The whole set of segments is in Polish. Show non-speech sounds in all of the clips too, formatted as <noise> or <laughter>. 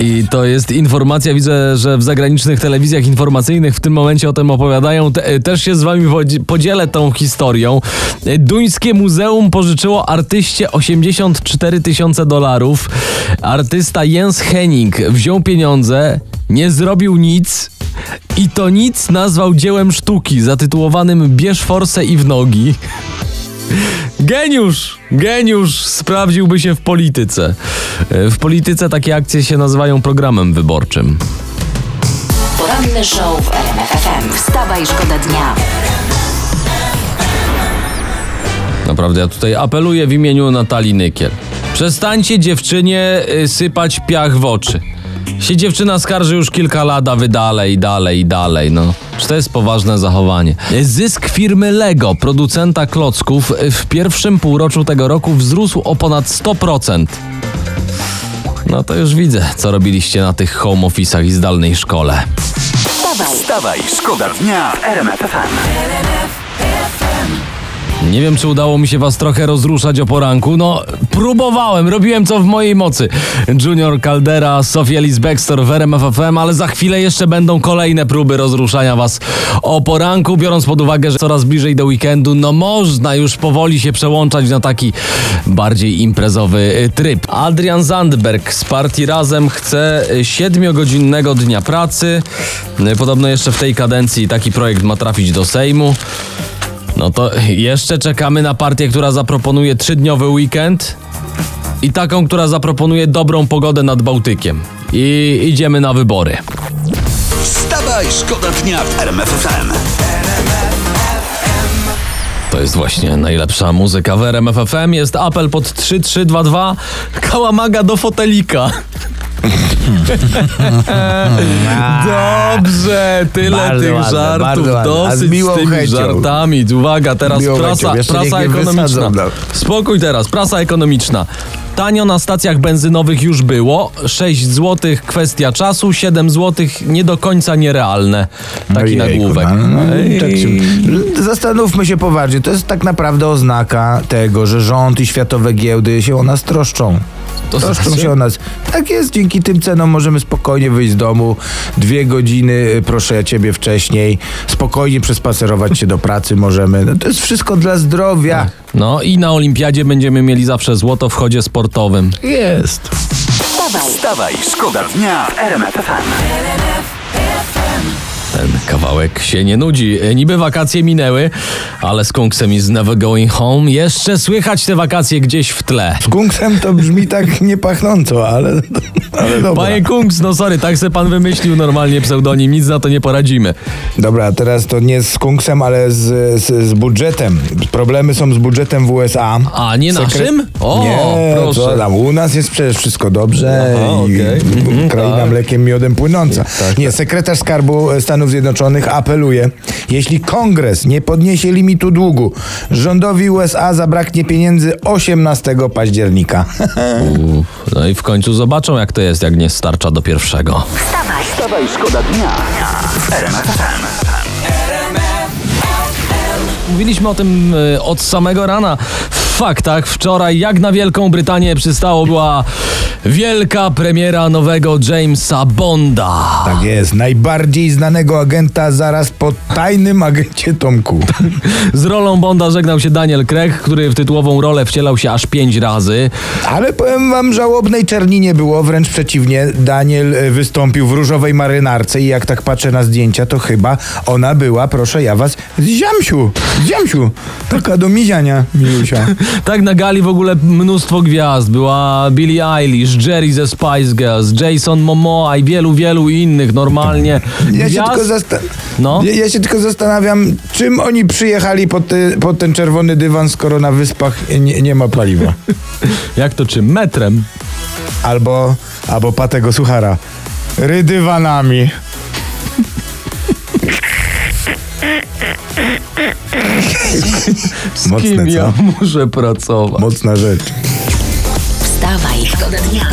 I to jest informacja, widzę, że w zagranicznych telewizjach informacyjnych w tym momencie o tym opowiadają. Te, też się z wami podzi- podzielę tą historią. Duńskie Muzeum pożyczyło artyście 84 tysiące dolarów. Artysta Jens Henning wziął pieniądze, nie zrobił nic i to nic nazwał dziełem sztuki zatytułowanym Bierz forsę i w nogi. Geniusz! Geniusz sprawdziłby się w polityce. E, W polityce takie akcje się nazywają programem wyborczym. Poranny show w RMF FM. Wstawaj, szkoda dnia. Naprawdę, ja tutaj apeluję w imieniu Natalii Nykiel. Przestańcie dziewczynie y, sypać piach w oczy. Się dziewczyna skarży już kilka lat, a wy dalej, dalej, dalej, no. Czy to jest poważne zachowanie? Zysk firmy Lego, producenta klocków, w pierwszym półroczu tego roku wzrósł o ponad 100%. No to już widzę, co robiliście na tych home office'ach i zdalnej szkole. Wstawaj, Wstawaj, szkoda dnia w RMF FM. Nie wiem, czy udało mi się was trochę rozruszać o poranku. No, próbowałem, robiłem co w mojej mocy. Junior Caldera, Sofia Liz Baxter w RMF ale za chwilę jeszcze będą kolejne próby rozruszania was o poranku, biorąc pod uwagę, że coraz bliżej do weekendu, no można już powoli się przełączać na taki bardziej imprezowy y, tryb. Adrian Zandberg z partii Razem chce y, siedmiogodzinnego dnia pracy. Y, Podobno jeszcze w tej kadencji taki projekt ma trafić do Sejmu. No to jeszcze czekamy na partię, która zaproponuje trzydniowy weekend i taką, która zaproponuje dobrą pogodę nad Bałtykiem. I idziemy na wybory. Wstawaj, szkoda dnia w RMF FM. To jest właśnie najlepsza muzyka w RMF FM. Jest apel pod 3322. Kałamaga do fotelika. Dobrze, tyle Bardzo tych ładne, żartów. ładne. Z Dosyć z, tymi chęcią. żartami. Uwaga, teraz Miłą prasa, prasa ekonomiczna. no. Spokój teraz, prasa ekonomiczna. Tanio na stacjach benzynowych już było. 6 zł kwestia czasu, 7 zł nie do końca nierealne. Taki Ojejku, nagłówek. no, no, Ej. tak się- Zastanówmy się poważnie. To jest tak naprawdę oznaka tego, że rząd i światowe giełdy się o nas troszczą. To troszczą znaczy? się o nas. Tak jest, dzięki tym cenom możemy spokojnie wyjść z domu. Dwie godziny, y, proszę ja ciebie, wcześniej. Spokojnie przespacerować się do pracy możemy. No, to jest wszystko dla zdrowia. No i na olimpiadzie będziemy mieli zawsze złoto w chodzie sportowym. Jest. wstawaj, Wstawaj, szkoda dnia w RMF FM. Ten kawałek się nie nudzi. Niby wakacje minęły, ale z Kunksem is never going home. Jeszcze słychać te wakacje gdzieś w tle. Z kunksem to brzmi tak niepachnąco, ale, ale dobra. Panie Kunks, no sorry, tak se pan wymyślił normalnie pseudonim, nic na to nie poradzimy. Dobra, a teraz to nie z kunksem, ale z, z, z budżetem. Problemy są z budżetem w USA. A, nie naszym? O, nie, proszę. Co tam, u nas jest przecież wszystko dobrze Aha, i okej. Mhm, kraina tak. mlekiem miodem płynąca. nie, sekretarz Skarbu Stanów Zjednoczonych apeluje, jeśli kongres nie podniesie limitu długu, rządowi USA zabraknie pieniędzy 18 października. <laughs> Uff, No i w końcu zobaczą, jak to jest, jak nie starcza do pierwszego. wstawaj, Wstawaj, szkoda dnia w RMF FM. Mówiliśmy o tym y, od samego rana w faktach. Wczoraj, jak na Wielką Brytanię przystało, była wielka premiera nowego Jamesa Bonda. tak jest, najbardziej znanego agenta zaraz po tajnym agencie Tomku. Z rolą Bonda żegnał się Daniel Craig, który w tytułową rolę wcielał się aż pięć razy. Ale powiem wam, żałobnej czerni nie było, wręcz przeciwnie. Daniel e, wystąpił w różowej marynarce i jak tak patrzę na zdjęcia, to chyba ona była, proszę ja was, z ziamsiu, z ziamsiu. Taka do miziania, milusia. <laughs> Tak na gali w ogóle mnóstwo gwiazd. Była Billie Eilish, Jerry ze Spice Girls, Jason Momoa i wielu, wielu innych normalnie. Ja się, tylko No. ja, ja się tylko zastanawiam, czym oni przyjechali pod, te, pod ten czerwony dywan, skoro na wyspach nie, nie ma paliwa. <laughs> Jak to czym? Metrem. Albo, albo patego suchara. Rydywanami. Z Mocne, kim co? ja muszę pracować? Mocna rzecz. Wstawaj, szkoda dnia.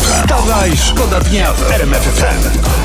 Wstawaj, szkoda dnia w RMF FM.